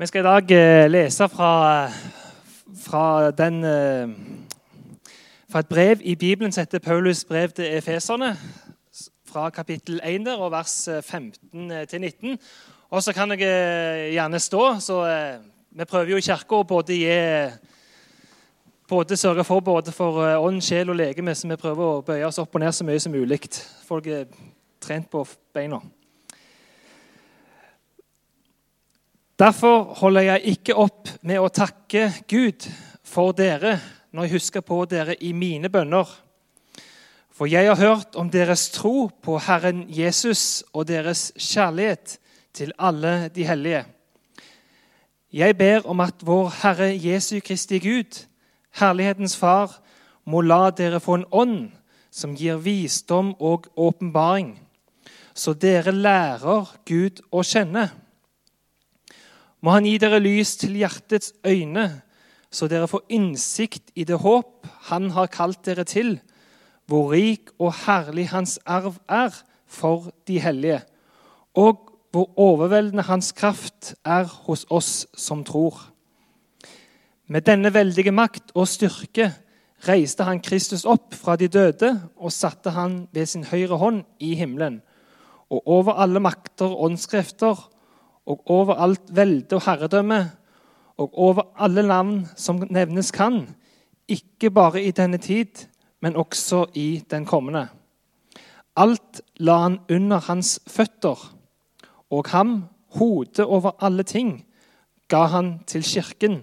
Vi skal i dag eh, lese fra, fra, den, eh, fra, et brev i Bibelen som heter Paulus brev til efeserne, fra kapittel 1 der, og vers 15-19. Eh, og så kan jeg gjerne stå. så Vi prøver jo i kirka å både gi både sørge for både for ånd, sjel og legeme, så vi prøver å bøye oss opp og ned så mye som mulig. Folk er trent på beina. Derfor holder jeg ikke opp med å takke Gud for dere når jeg husker på dere i mine bønner. For jeg har hørt om deres tro på Herren Jesus og deres kjærlighet til alle de hellige. Jeg ber om at vår Herre Jesu Kristi Gud, Herlighetens Far, må la dere få en ånd som gir visdom og åpenbaring, så dere lærer Gud å kjenne må Han gi dere lys til hjertets øyne, så dere får innsikt i det håp Han har kalt dere til, hvor rik og herlig Hans arv er for de hellige, og hvor overveldende Hans kraft er hos oss som tror. Med denne veldige makt og styrke reiste han Kristus opp fra de døde og satte han ved sin høyre hånd i himmelen. Og over alle makter og åndskrefter og over alt velde og herredømme og over alle navn som nevnes kan, ikke bare i denne tid, men også i den kommende. Alt la han under hans føtter, og ham, hodet over alle ting, ga han til kirken,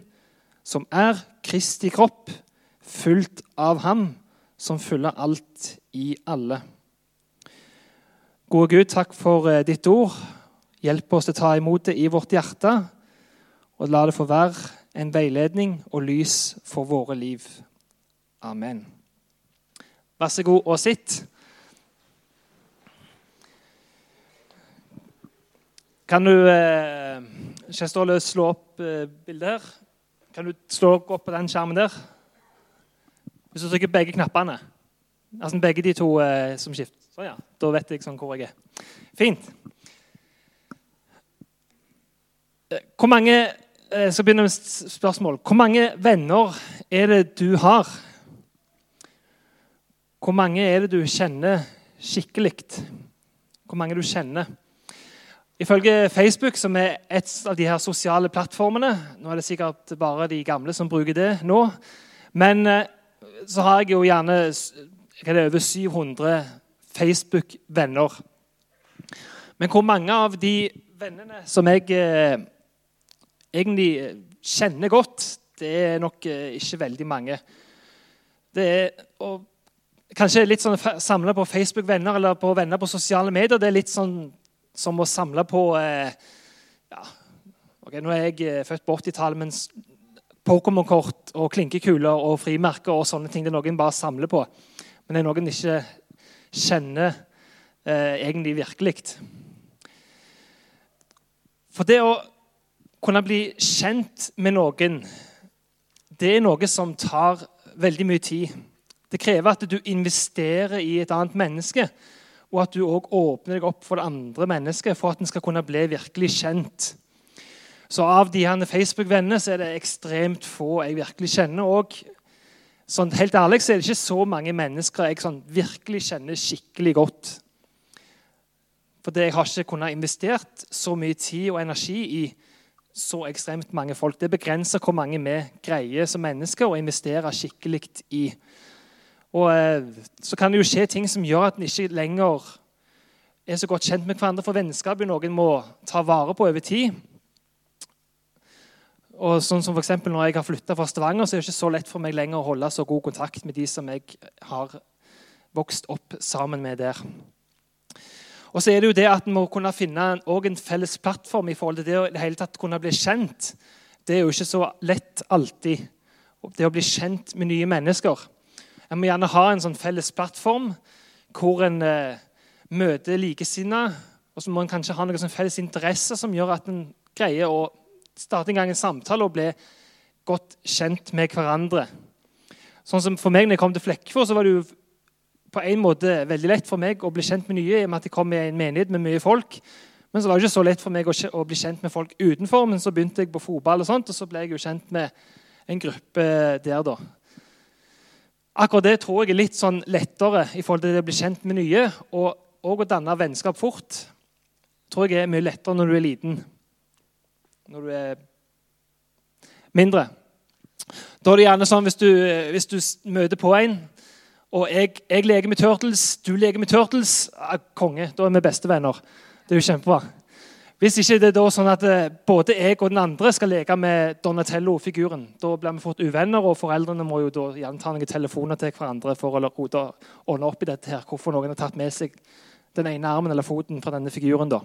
som er Kristi kropp, fullt av ham, som fyller alt i alle. Gode Gud, takk for eh, ditt ord. Hjelp oss til å ta imot det i vårt hjerte, og la det få være en veiledning og lys for våre liv. Amen. Vær så god og sitt. Kan du eh, slå opp eh, bildet her? Kan du slå opp på den skjermen der? Hvis du trykker begge knappene. Altså begge de to eh, som skifter. Sånn, ja. Da vet jeg sånn hvor jeg er. Fint. Hvor mange jeg skal begynne med spørsmål. Hvor mange venner er det du har? Hvor mange er det du kjenner skikkelig? Hvor mange du kjenner? Ifølge Facebook, som er et av de her sosiale plattformene Nå er det sikkert bare de gamle som bruker det nå. Men eh, så har jeg jo gjerne jeg over 700 Facebook-venner. Men hvor mange av de vennene som jeg eh, egentlig eh, kjenner godt, det er nok eh, ikke veldig mange. Det er og Kanskje litt sånn samle på Facebook-venner eller på venner på sosiale medier. Det er litt sånn som å samle på eh, ja, ok, Nå er jeg født på 80-tallet, men Pokémon-kort og klinkekuler og frimerker og sånne ting det er noen bare samler på. Men det er noen ikke kjenner eh, egentlig virkelig. For det å kunne bli kjent med noen, det er noe som tar veldig mye tid. Det krever at du investerer i et annet menneske, og at du òg åpner deg opp for det andre mennesket for at en skal kunne bli virkelig kjent. Så av de her Facebook-vennene så er det ekstremt få jeg virkelig kjenner. Og sånn, helt ærlig så er det ikke så mange mennesker jeg sånn, virkelig kjenner skikkelig godt. For jeg har ikke kunnet investert så mye tid og energi i så ekstremt mange folk. Det begrenser hvor mange vi greier som mennesker å investere skikkelig i. Og eh, Så kan det jo skje ting som gjør at en ikke lenger er så godt kjent med hverandre. For vennskap er noen må ta vare på over tid. Og sånn som for Når jeg har flytta fra Stavanger, så er det ikke så lett for meg lenger å holde så god kontakt med de som jeg har vokst opp sammen med der. Og så er det jo det at En må kunne finne en felles plattform i forhold til det å det hele tatt kunne bli kjent. Det er jo ikke så lett alltid, det å bli kjent med nye mennesker. En må gjerne ha en sånn felles plattform hvor en eh, møter likesinnede. Og så må en kanskje ha noen sånn felles interesser som gjør at en greier å starte en gang en samtale og bli godt kjent med hverandre. Sånn som For meg når jeg kom til Flekkefjord, så var det jo på en måte veldig lett for meg å bli kjent med nye, i og med at jeg kom i en menighet med mye folk. Men så var det ikke så lett for meg å, bli kjent med folk utenfor. Men så begynte jeg på fotball, og sånt, og så ble jeg jo kjent med en gruppe der. da. Akkurat det tror jeg er litt sånn lettere i forhold til det å bli kjent med nye. Og, og å danne vennskap fort tror jeg er mye lettere når du er liten. Når du er mindre. Da er det gjerne sånn hvis du, hvis du møter på en, og jeg, jeg leker med Turtles, du leker med Turtles Konge. Da er vi bestevenner. Det er jo kjempebra. Hvis ikke det er da sånn at eh, både jeg og den andre skal leke med Donatello-figuren, da blir vi fort uvenner, og foreldrene må jo da gjerne ta noen telefoner til hverandre for å ordne opp i dette her, hvorfor noen har tatt med seg den ene armen eller foten fra denne figuren. da.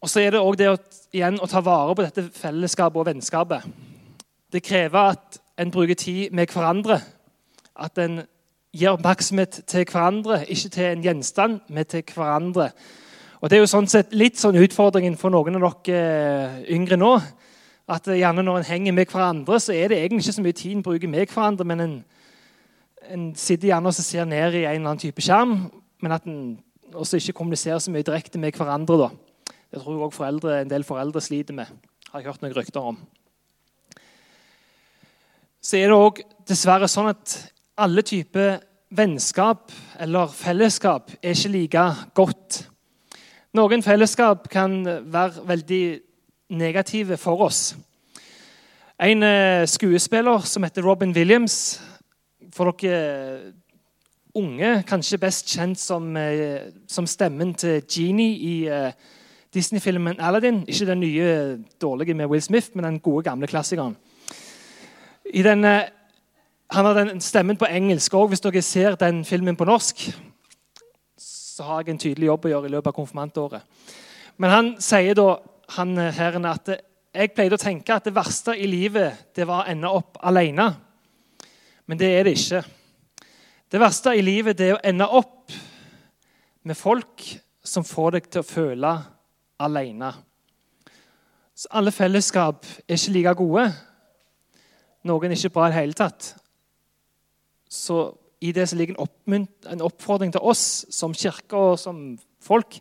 Og så er det òg det å, igjen, å ta vare på dette fellesskapet og vennskapet. Det krever at en bruker tid med hverandre. At en gir oppmerksomhet til hverandre, ikke til en gjenstand, men til hverandre. Og Det er jo sånn sett litt sånn utfordringen for noen av dere eh, yngre nå. At gjerne når en henger med hverandre, så er det egentlig ikke så mye tid en bruker med hverandre, men en, en sitter gjerne og ser ned i en eller annen type skjerm, men at en også ikke kommuniserer så mye direkte med hverandre. da. Det tror jeg også en del foreldre sliter med. har jeg hørt noen rykter om. Så er det òg dessverre sånn at alle typer vennskap eller fellesskap er ikke like godt. Noen fellesskap kan være veldig negative for oss. En eh, skuespiller som heter Robin Williams For dere unge, kanskje best kjent som, eh, som stemmen til Genie i Disney-filmen 'Aladdin'. Ikke den nye dårlige med Will Smith, men den gode, gamle klassikeren. Denne, han har den stemmen på engelsk òg. Hvis dere ser den filmen på norsk, så har jeg en tydelig jobb å gjøre i løpet av konfirmantåret. Men han sier da han herren, at jeg pleide å tenke at det verste i livet det var å ende opp alene. Men det er det ikke. Det verste i livet det er å ende opp med folk som får deg til å føle alene. Så alle fellesskap er ikke like gode. Noen ikke bra i det hele tatt. Så i det ligger en, en oppfordring til oss som kirke og som folk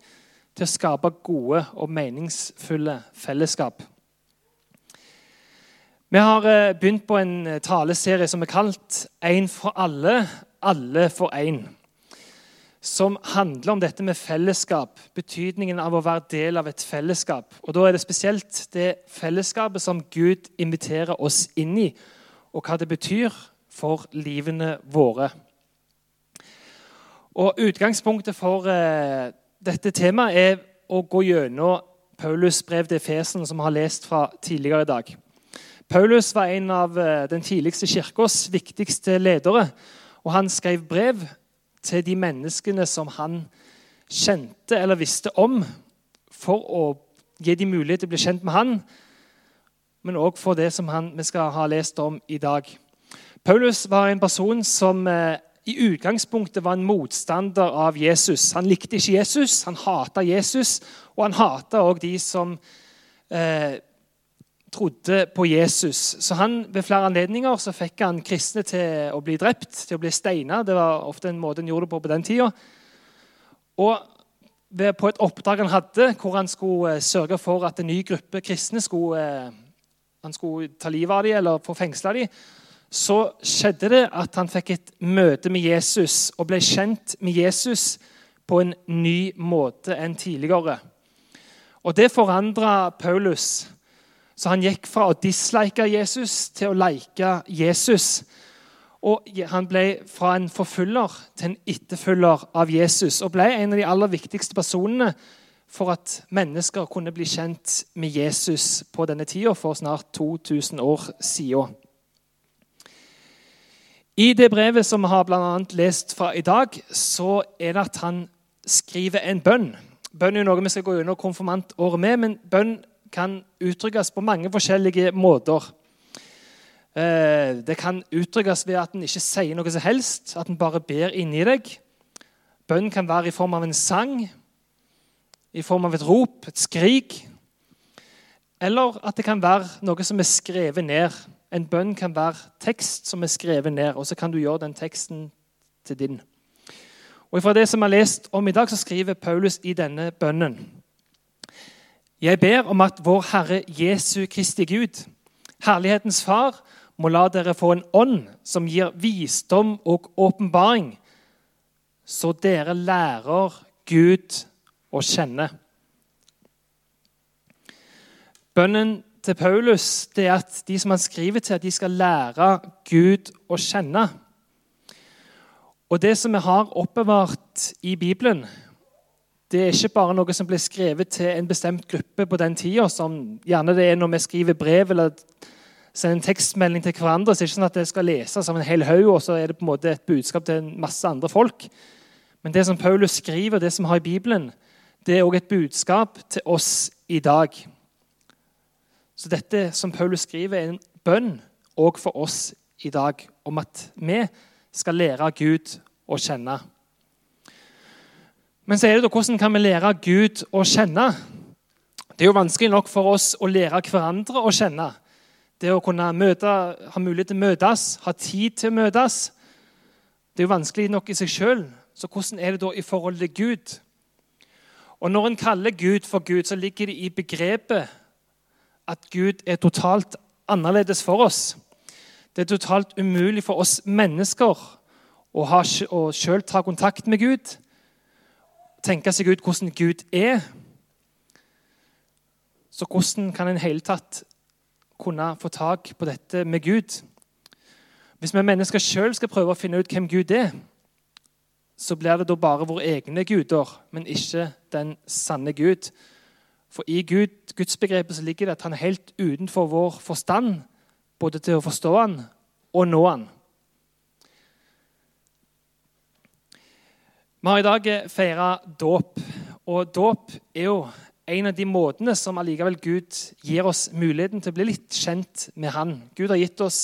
til å skape gode og meningsfulle fellesskap. Vi har eh, begynt på en eh, taleserie som er kalt 'Én for alle, alle for én' som handler om dette med fellesskap, betydningen av å være del av et fellesskap. Og Da er det spesielt det fellesskapet som Gud inviterer oss inn i, og hva det betyr for livene våre. Og Utgangspunktet for eh, dette temaet er å gå gjennom Paulus' brev til Efesen, som vi har lest fra tidligere i dag. Paulus var en av eh, den tidligste kirkas viktigste ledere. og Han skrev brev til de menneskene som han kjente eller visste om, for å gi dem mulighet til å bli kjent med han, men òg for det som han, vi skal ha lest om i dag. Paulus var en person som eh, i utgangspunktet var en motstander av Jesus. Han likte ikke Jesus, han hata Jesus, og han hata òg de som eh, trodde på Jesus. Så han, Ved flere anledninger så fikk han kristne til å bli drept, til å bli steina. Det var ofte en måte en gjorde det på på den tida. Og på et oppdrag han hadde, hvor han skulle eh, sørge for at en ny gruppe kristne skulle, eh, han skulle ta livet av dem eller få fengsla dem, så skjedde det at han fikk et møte med Jesus og ble kjent med Jesus på en ny måte enn tidligere. Og Det forandra Paulus. Så han gikk fra å dislike Jesus til å like Jesus. Og Han ble fra en forfølger til en etterfølger av Jesus og ble en av de aller viktigste personene for at mennesker kunne bli kjent med Jesus på denne tida for snart 2000 år siden. I det brevet som vi har blant annet lest fra i dag, så er det at han skriver en bønn. Bønn er jo noe vi skal gå gjennom konfirmantåret med, men bønn kan uttrykkes på mange forskjellige måter. Eh, det kan uttrykkes ved at en ikke sier noe som helst, at en bare ber inni deg. Bønn kan være i form av en sang, i form av et rop, et skrik. Eller at det kan være noe som er skrevet ned. En bønn kan være tekst som er skrevet ned, og så kan du gjøre den teksten til din. Og Fra det som vi har lest om i dag, så skriver Paulus i denne bønnen Jeg ber om at vår Herre Jesu Kristi Gud, Herlighetens Far, må la dere få en ånd som gir visdom og åpenbaring, så dere lærer Gud å kjenne. Bønnen til Paulus det er at de som han skriver til, at de skal lære Gud å kjenne. Og Det som vi har oppbevart i Bibelen, det er ikke bare noe som ble skrevet til en bestemt gruppe på den tida, som gjerne det er når vi skriver brev eller sender en tekstmelding til hverandre. så er det ikke sånn at det skal leses av en hel haug, og så er det på en måte et budskap til en masse andre folk. Men det som Paulus skriver, det som har i Bibelen, det er òg et budskap til oss i dag. Så dette som Paulus skriver, er en bønn òg for oss i dag om at vi skal lære Gud å kjenne. Men så er det da, hvordan kan vi lære Gud å kjenne? Det er jo vanskelig nok for oss å lære hverandre å kjenne. Det å kunne møte, ha mulighet til å møtes, ha tid til å møtes, det er jo vanskelig nok i seg sjøl. Så hvordan er det da i forhold til Gud? Og Når en kaller Gud for Gud, så ligger det i begrepet at Gud er totalt annerledes for oss. Det er totalt umulig for oss mennesker å, ha, å selv ta kontakt med Gud, tenke seg ut hvordan Gud er. Så hvordan kan en hele tatt kunne få tak på dette med Gud? Hvis vi mennesker sjøl skal prøve å finne ut hvem Gud er, så blir det da bare våre egne guder, men ikke den sanne Gud. For i Gud, gudsbegrepet ligger det at han er helt utenfor vår forstand både til å forstå han og nå han. Vi har i dag feira dåp, og dåp er jo en av de måtene som allikevel Gud gir oss muligheten til å bli litt kjent med Han. Gud har gitt oss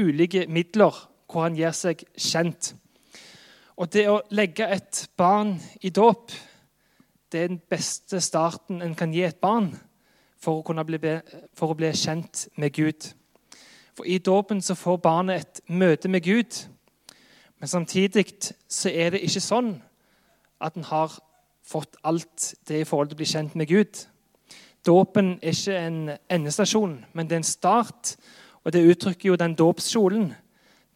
ulike midler hvor Han gir seg kjent. Og det å legge et barn i dåp det er den beste starten en kan gi et barn for å, bli, for å bli kjent med Gud. For I dåpen får barnet et møte med Gud. Men samtidig så er det ikke sånn at en har fått alt det i forhold til å bli kjent med Gud. Dåpen er ikke en endestasjon, men det er en start. Og det uttrykker jo den dåpskjolen.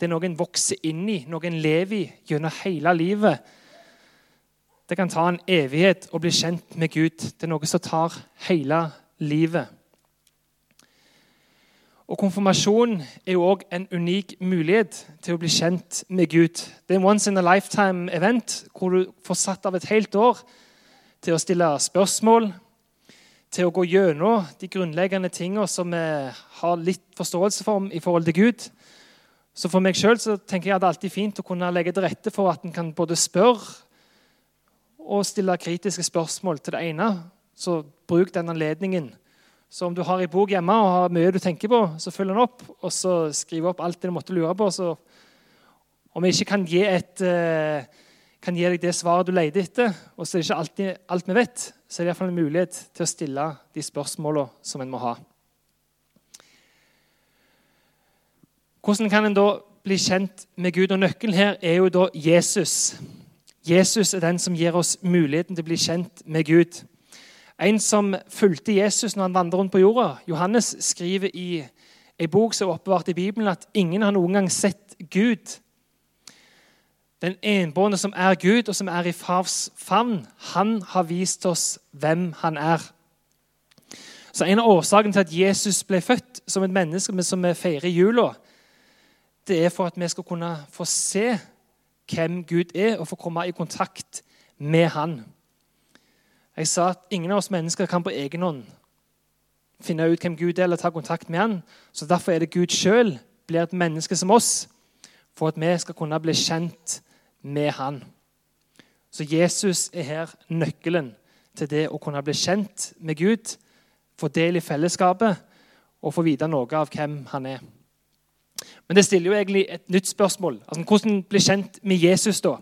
Det er noe en vokser inn i, noe en lever i gjennom hele livet. Det kan ta en evighet å bli kjent med Gud. Det er noe som tar hele livet. Og Konfirmasjon er jo òg en unik mulighet til å bli kjent med Gud. Det er en once in a lifetime-event hvor du får satt av et helt år til å stille spørsmål, til å gå gjennom de grunnleggende tingene som vi har litt forståelse for i forhold til Gud. Så For meg sjøl tenker jeg at det er alltid fint å kunne legge til rette for at en kan både spørre og stille kritiske spørsmål til det ene. Så bruk den anledningen så om du har ei bok hjemme og har mye du tenker på, så følg den opp, og så skriv opp alt det du måtte lure på. Så om jeg ikke kan gi, et, eh, kan gi deg det svaret du leter etter, og så er det ikke alltid alt vi vet, så er det iallfall en mulighet til å stille de spørsmåla som en må ha. Hvordan kan en da bli kjent med Gud? Og Nøkkelen her er jo da Jesus. Jesus er den som gir oss muligheten til å bli kjent med Gud. En som fulgte Jesus når han vandret rundt på jorda. Johannes skriver i en bok som er oppbevart i Bibelen, at ingen har noen gang sett Gud. Den enbårne som er Gud, og som er i fars favn, han har vist oss hvem han er. Så En av årsakene til at Jesus ble født som et menneske som vi feirer jula, det er for at vi skal kunne få se hvem Gud er, og få komme i kontakt med Han. Jeg sa at ingen av oss mennesker kan på egen hånd finne ut hvem Gud er, eller ta kontakt med han. Så Derfor er det Gud sjøl blir et menneske som oss, for at vi skal kunne bli kjent med han. Så Jesus er her nøkkelen til det å kunne bli kjent med Gud, få del i fellesskapet og få vite noe av hvem han er. Men det stiller jo egentlig et nytt spørsmål. Altså, hvordan bli kjent med Jesus, da?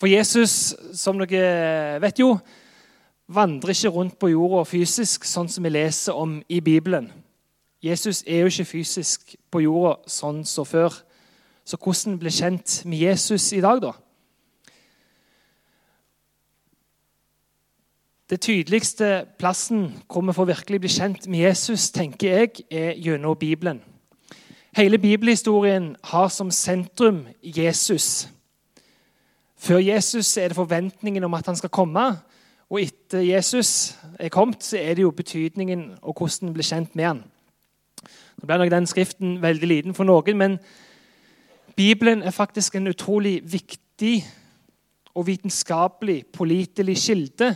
For Jesus, som dere vet jo, vandrer ikke rundt på jorda fysisk, sånn som vi leser om i Bibelen. Jesus er jo ikke fysisk på jorda sånn som før. Så hvordan bli kjent med Jesus i dag, da? Det tydeligste plassen hvor vi får virkelig bli kjent med Jesus, tenker jeg, er gjennom Bibelen. Hele bibelhistorien har som sentrum Jesus. Før Jesus er det forventningen om at han skal komme. Og etter Jesus er kommet, så er det jo betydningen og hvordan en blir kjent med han. Nå ble nok den skriften veldig liten for noen, men Bibelen er faktisk en utrolig viktig og vitenskapelig, pålitelig kilde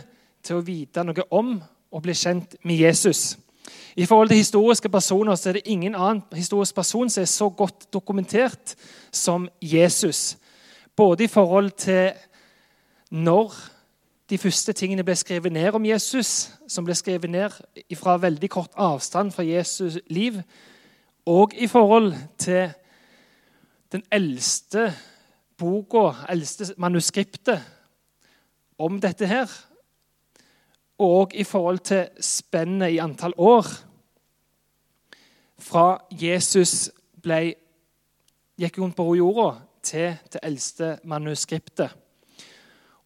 til å vite noe om og bli kjent med Jesus. I forhold til historiske personer så er det ingen annen historisk person som er så godt dokumentert som Jesus. Både i forhold til når de første tingene ble skrevet ned om Jesus, som ble skrevet ned fra veldig kort avstand fra Jesus' liv, og i forhold til den eldste boka, eldste manuskriptet om dette her, og i forhold til spennet i antall år fra Jesus ble, gikk rundt på jorda, til det eldste manuskriptet.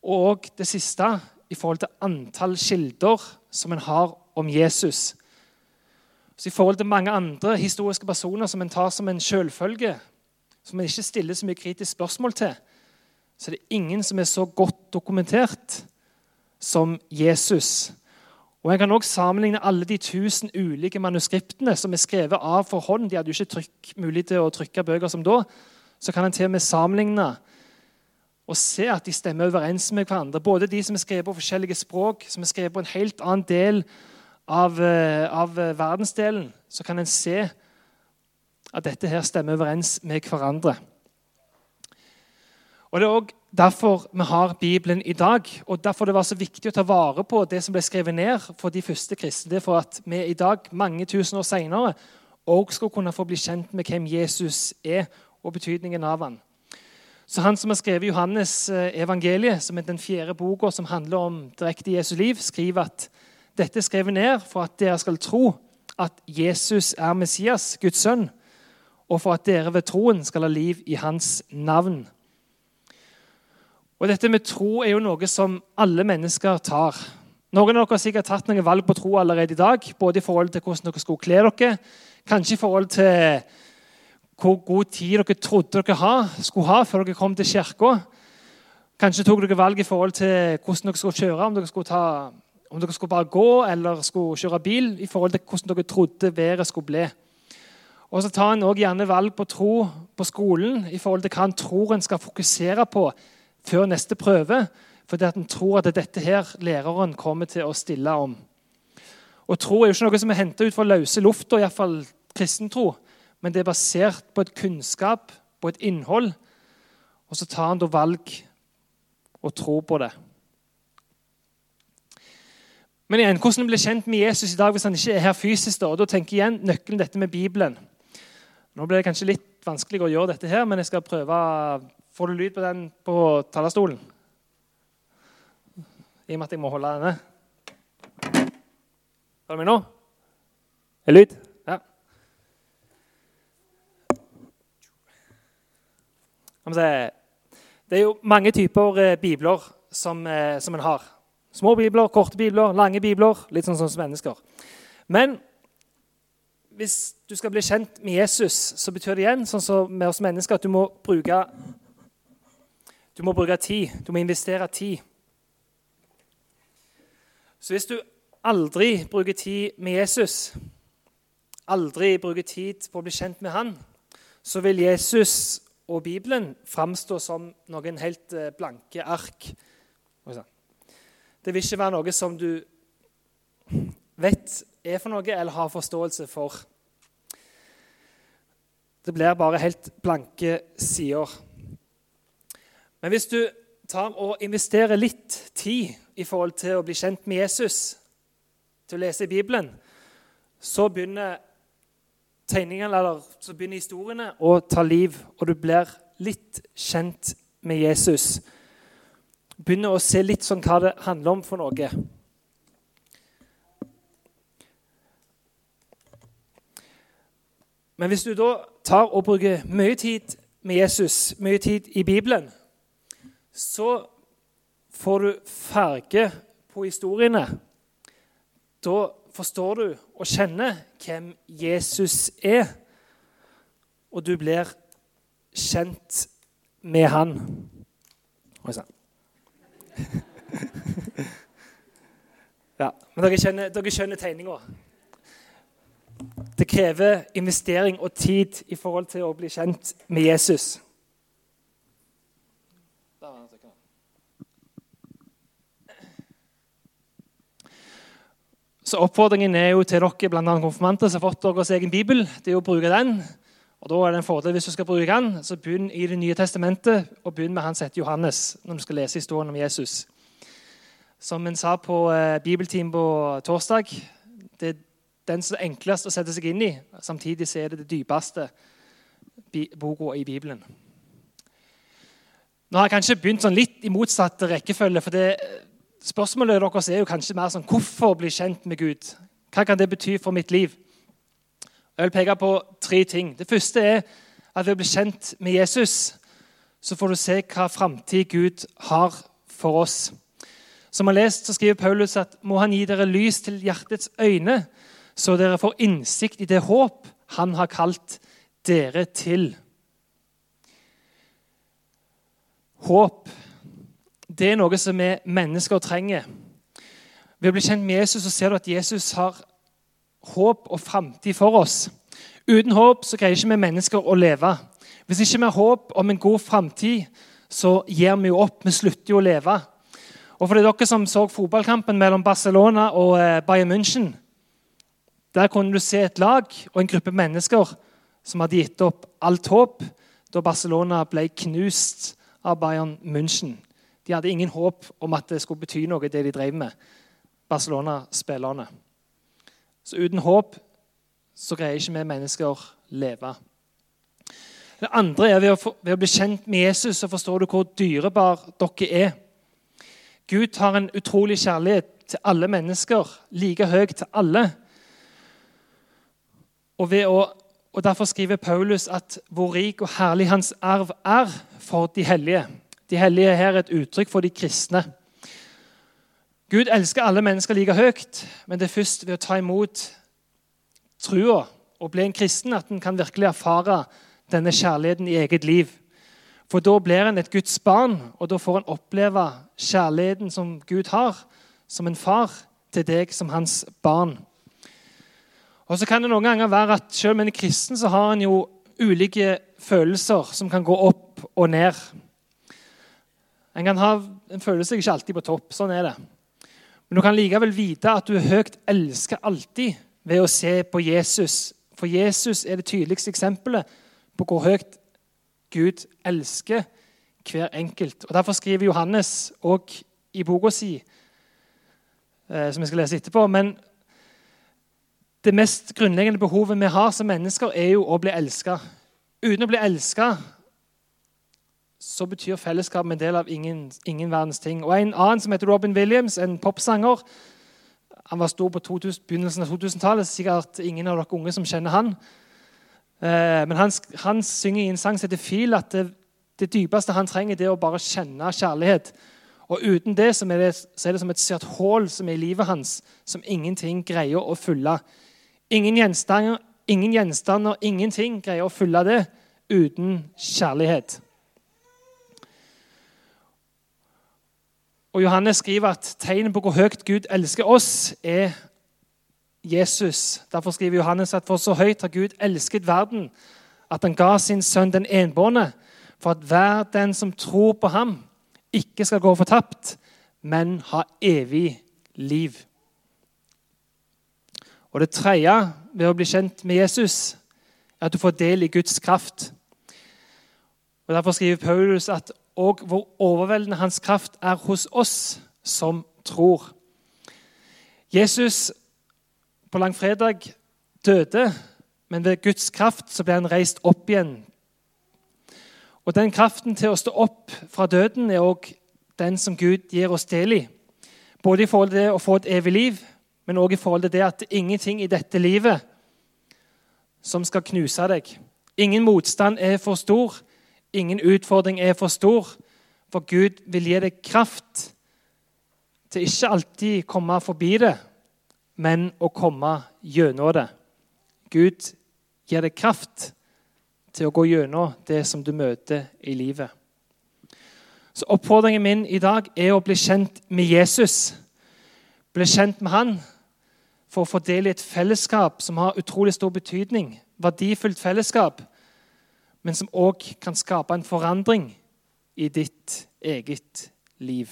Og det siste i forhold til antall kilder som en har om Jesus. Så I forhold til mange andre historiske personer som en tar som en selvfølge, som en ikke stiller så mye kritisk spørsmål til, så er det ingen som er så godt dokumentert som Jesus. Og En kan også sammenligne alle de tusen ulike manuskriptene som er skrevet av for hånd. De hadde jo ikke trykk, mulighet til å trykke bøker som da. Så kan en til og med sammenligne og se at de stemmer overens med hverandre. Både de som er skrevet på forskjellige språk, som er skrevet på en helt annen del av, eh, av eh, verdensdelen, så kan en se at dette her stemmer overens med hverandre. Og Det er også derfor vi har Bibelen i dag, og derfor det var så viktig å ta vare på det som ble skrevet ned for de første kristne. Det er for at vi i dag, mange tusen år senere, også skal kunne få bli kjent med hvem Jesus er, og betydningen av han. Så Han som har skrevet Johannes eh, evangeliet, som er den fjerde boka som handler om direkte Jesu liv, skriver at dette er skrevet ned for at dere skal tro at Jesus er Messias, Guds sønn, og for at dere ved troen skal ha liv i hans navn. Og Dette med tro er jo noe som alle mennesker tar. Noen av dere har sikkert tatt noen valg på tro allerede i dag, både i forhold til hvordan dere skulle kle dere, kanskje i forhold til hvor god tid dere trodde dere ha, skulle ha før dere kom til kirka. Kanskje tok dere valg i forhold til hvordan dere skulle kjøre, om dere skulle, ta, om dere skulle bare gå eller skulle kjøre bil, i forhold til hvordan dere trodde været skulle bli. Og så tar en også gjerne valg på tro på skolen i forhold til hva en tror en skal fokusere på før neste prøve, fordi at en tror at det er dette her læreren kommer til å stille om. Og Tro er jo ikke noe som er henta ut fra løse lufta, iallfall kristen tro men det er basert på et kunnskap, på et innhold. Og så tar han da valg og tror på det. Men igjen, hvordan blir kjent med Jesus i dag hvis han ikke er her fysisk? Da, og da tenker jeg igjen nøkkelen dette med Bibelen. Nå blir det kanskje litt vanskelig å gjøre dette her, men jeg skal prøve Får du lyd på den på talerstolen? I og med at jeg må holde denne. Hører du meg nå? Er lyd? Det er jo mange typer eh, bibler som, eh, som en har. Små bibler, korte bibler, lange bibler. Litt sånn som mennesker. Men hvis du skal bli kjent med Jesus, så betyr det igjen sånn som med oss mennesker, at du må bruke du må bruke tid. Du må investere tid. Så hvis du aldri bruker tid med Jesus, aldri bruker tid på å bli kjent med han, så vil Jesus og Bibelen framstå som noen helt eh, blanke ark. Det vil ikke være noe som du vet er for noe eller har forståelse for. Det blir bare helt blanke sider. Men hvis du tar og investerer litt tid i forhold til å bli kjent med Jesus, til å lese Bibelen, så begynner tegningene, eller så begynner historiene å ta liv, og du blir litt kjent med Jesus. Begynner å se litt sånn hva det handler om for noe. Men hvis du da tar og bruker mye tid med Jesus, mye tid i Bibelen, så får du farge på historiene, da forstår du og kjenner hvem Jesus er. Og du blir kjent med han. Oi sann. Ja, men dere skjønner, dere skjønner tegninga. Det krever investering og tid i forhold til å bli kjent med Jesus. Så Oppfordringen er jo til dere blant annet konfirmanter som har fått deres egen bibel, det er å bruke den. Og da er det en fordel Hvis du skal bruke den, så begynn i Det nye testamentet og begynn med hans etter Johannes, når du skal lese historien om Jesus. Som en sa på eh, bibelteam på torsdag, det er den som er enklest å sette seg inn i. Samtidig så er det det dypeste boka i Bibelen. Nå har jeg kanskje begynt sånn litt i motsatt rekkefølge. for det Spørsmålet deres er jo kanskje mer sånn hvorfor bli kjent med Gud? Hva kan det bety for mitt liv? Jeg vil peke på tre ting. Det første er at ved å bli kjent med Jesus så får du se hva framtid Gud har for oss. Som har lest, så skriver Paulus at må han gi dere lys til hjertets øyne, så dere får innsikt i det håp han har kalt dere til. Håp det er noe som vi mennesker trenger. Ved å bli kjent med Jesus så ser du at Jesus har håp og framtid for oss. Uten håp så greier ikke vi mennesker å leve. Hvis ikke vi har håp om en god framtid, så gir vi jo opp. Vi slutter jo å leve. Og for det er dere som så fotballkampen mellom Barcelona og eh, Bayern München Der kunne du se et lag og en gruppe mennesker som hadde gitt opp alt håp da Barcelona ble knust av Bayern München. De hadde ingen håp om at det skulle bety noe, det de drev med, Barcelona-spillerne. Så uten håp så greier ikke vi mennesker leve. Det andre er ved å, ved å, bli kjent med Jesus så forstår du hvor dyrebar dere er. Gud har en utrolig kjærlighet til alle mennesker, like høy til alle. Og, å, og Derfor skriver Paulus at hvor rik og herlig hans arv er for de hellige. De hellige her er et uttrykk for de kristne. Gud elsker alle mennesker like høyt, men det er først ved å ta imot trua og bli en kristen at en kan virkelig erfare denne kjærligheten i eget liv. For da blir en et Guds barn, og da får en oppleve kjærligheten som Gud har, som en far til deg som hans barn. Og så kan det noen ganger være at Selv om en er kristen, så har en jo ulike følelser som kan gå opp og ned. En kan ha en følelse ikke alltid på topp. Sånn er det. Men du kan likevel vite at du er høyt elsket alltid ved å se på Jesus. For Jesus er det tydeligste eksempelet på hvor høyt Gud elsker hver enkelt. Og Derfor skriver Johannes òg i boka si, eh, som jeg skal lese etterpå men det mest grunnleggende behovet vi har som mennesker, er jo å bli elska. Uten å bli elska så betyr fellesskap en del av ingen, ingen, verdens ting. Og En annen som heter Robin Williams, en popsanger Han var stor på 2000, begynnelsen av 2000-tallet. Sikkert ingen av dere unge som kjenner han. Eh, men han, han, synger i en sang som heter 'Feel', at det, det, dypeste han trenger, det er å bare kjenne kjærlighet. Og uten det så er det, så er det som et svært hull som er i livet hans, som ingenting greier å fylle. Ingen gjenstander, ingen gjenstander, ingenting greier å fylle det uten kjærlighet. Og Johannes skriver at tegnet på hvor høyt Gud elsker oss, er Jesus. Derfor skriver Johannes at for så høyt har Gud elsket verden, at han ga sin sønn den enbårne, for at hver den som tror på ham, ikke skal gå fortapt, men ha evig liv. Og Det tredje ved å bli kjent med Jesus er at du får del i Guds kraft. Og Derfor skriver Paulus at og hvor overveldende hans kraft er hos oss som tror. Jesus på langfredag døde, men ved Guds kraft så ble han reist opp igjen. Og Den kraften til å stå opp fra døden er òg den som Gud gir oss del i. Både i forhold til det å få et evig liv, men òg i forhold til det at det er ingenting i dette livet som skal knuse deg. Ingen motstand er for stor. Ingen utfordring er for stor, for Gud vil gi deg kraft til ikke alltid komme forbi det, men å komme gjennom det. Gud gir deg kraft til å gå gjennom det som du møter i livet. Så Oppfordringen min i dag er å bli kjent med Jesus. Bli kjent med han for å få del i et fellesskap som har utrolig stor betydning. Verdifullt fellesskap, men som òg kan skape en forandring i ditt eget liv.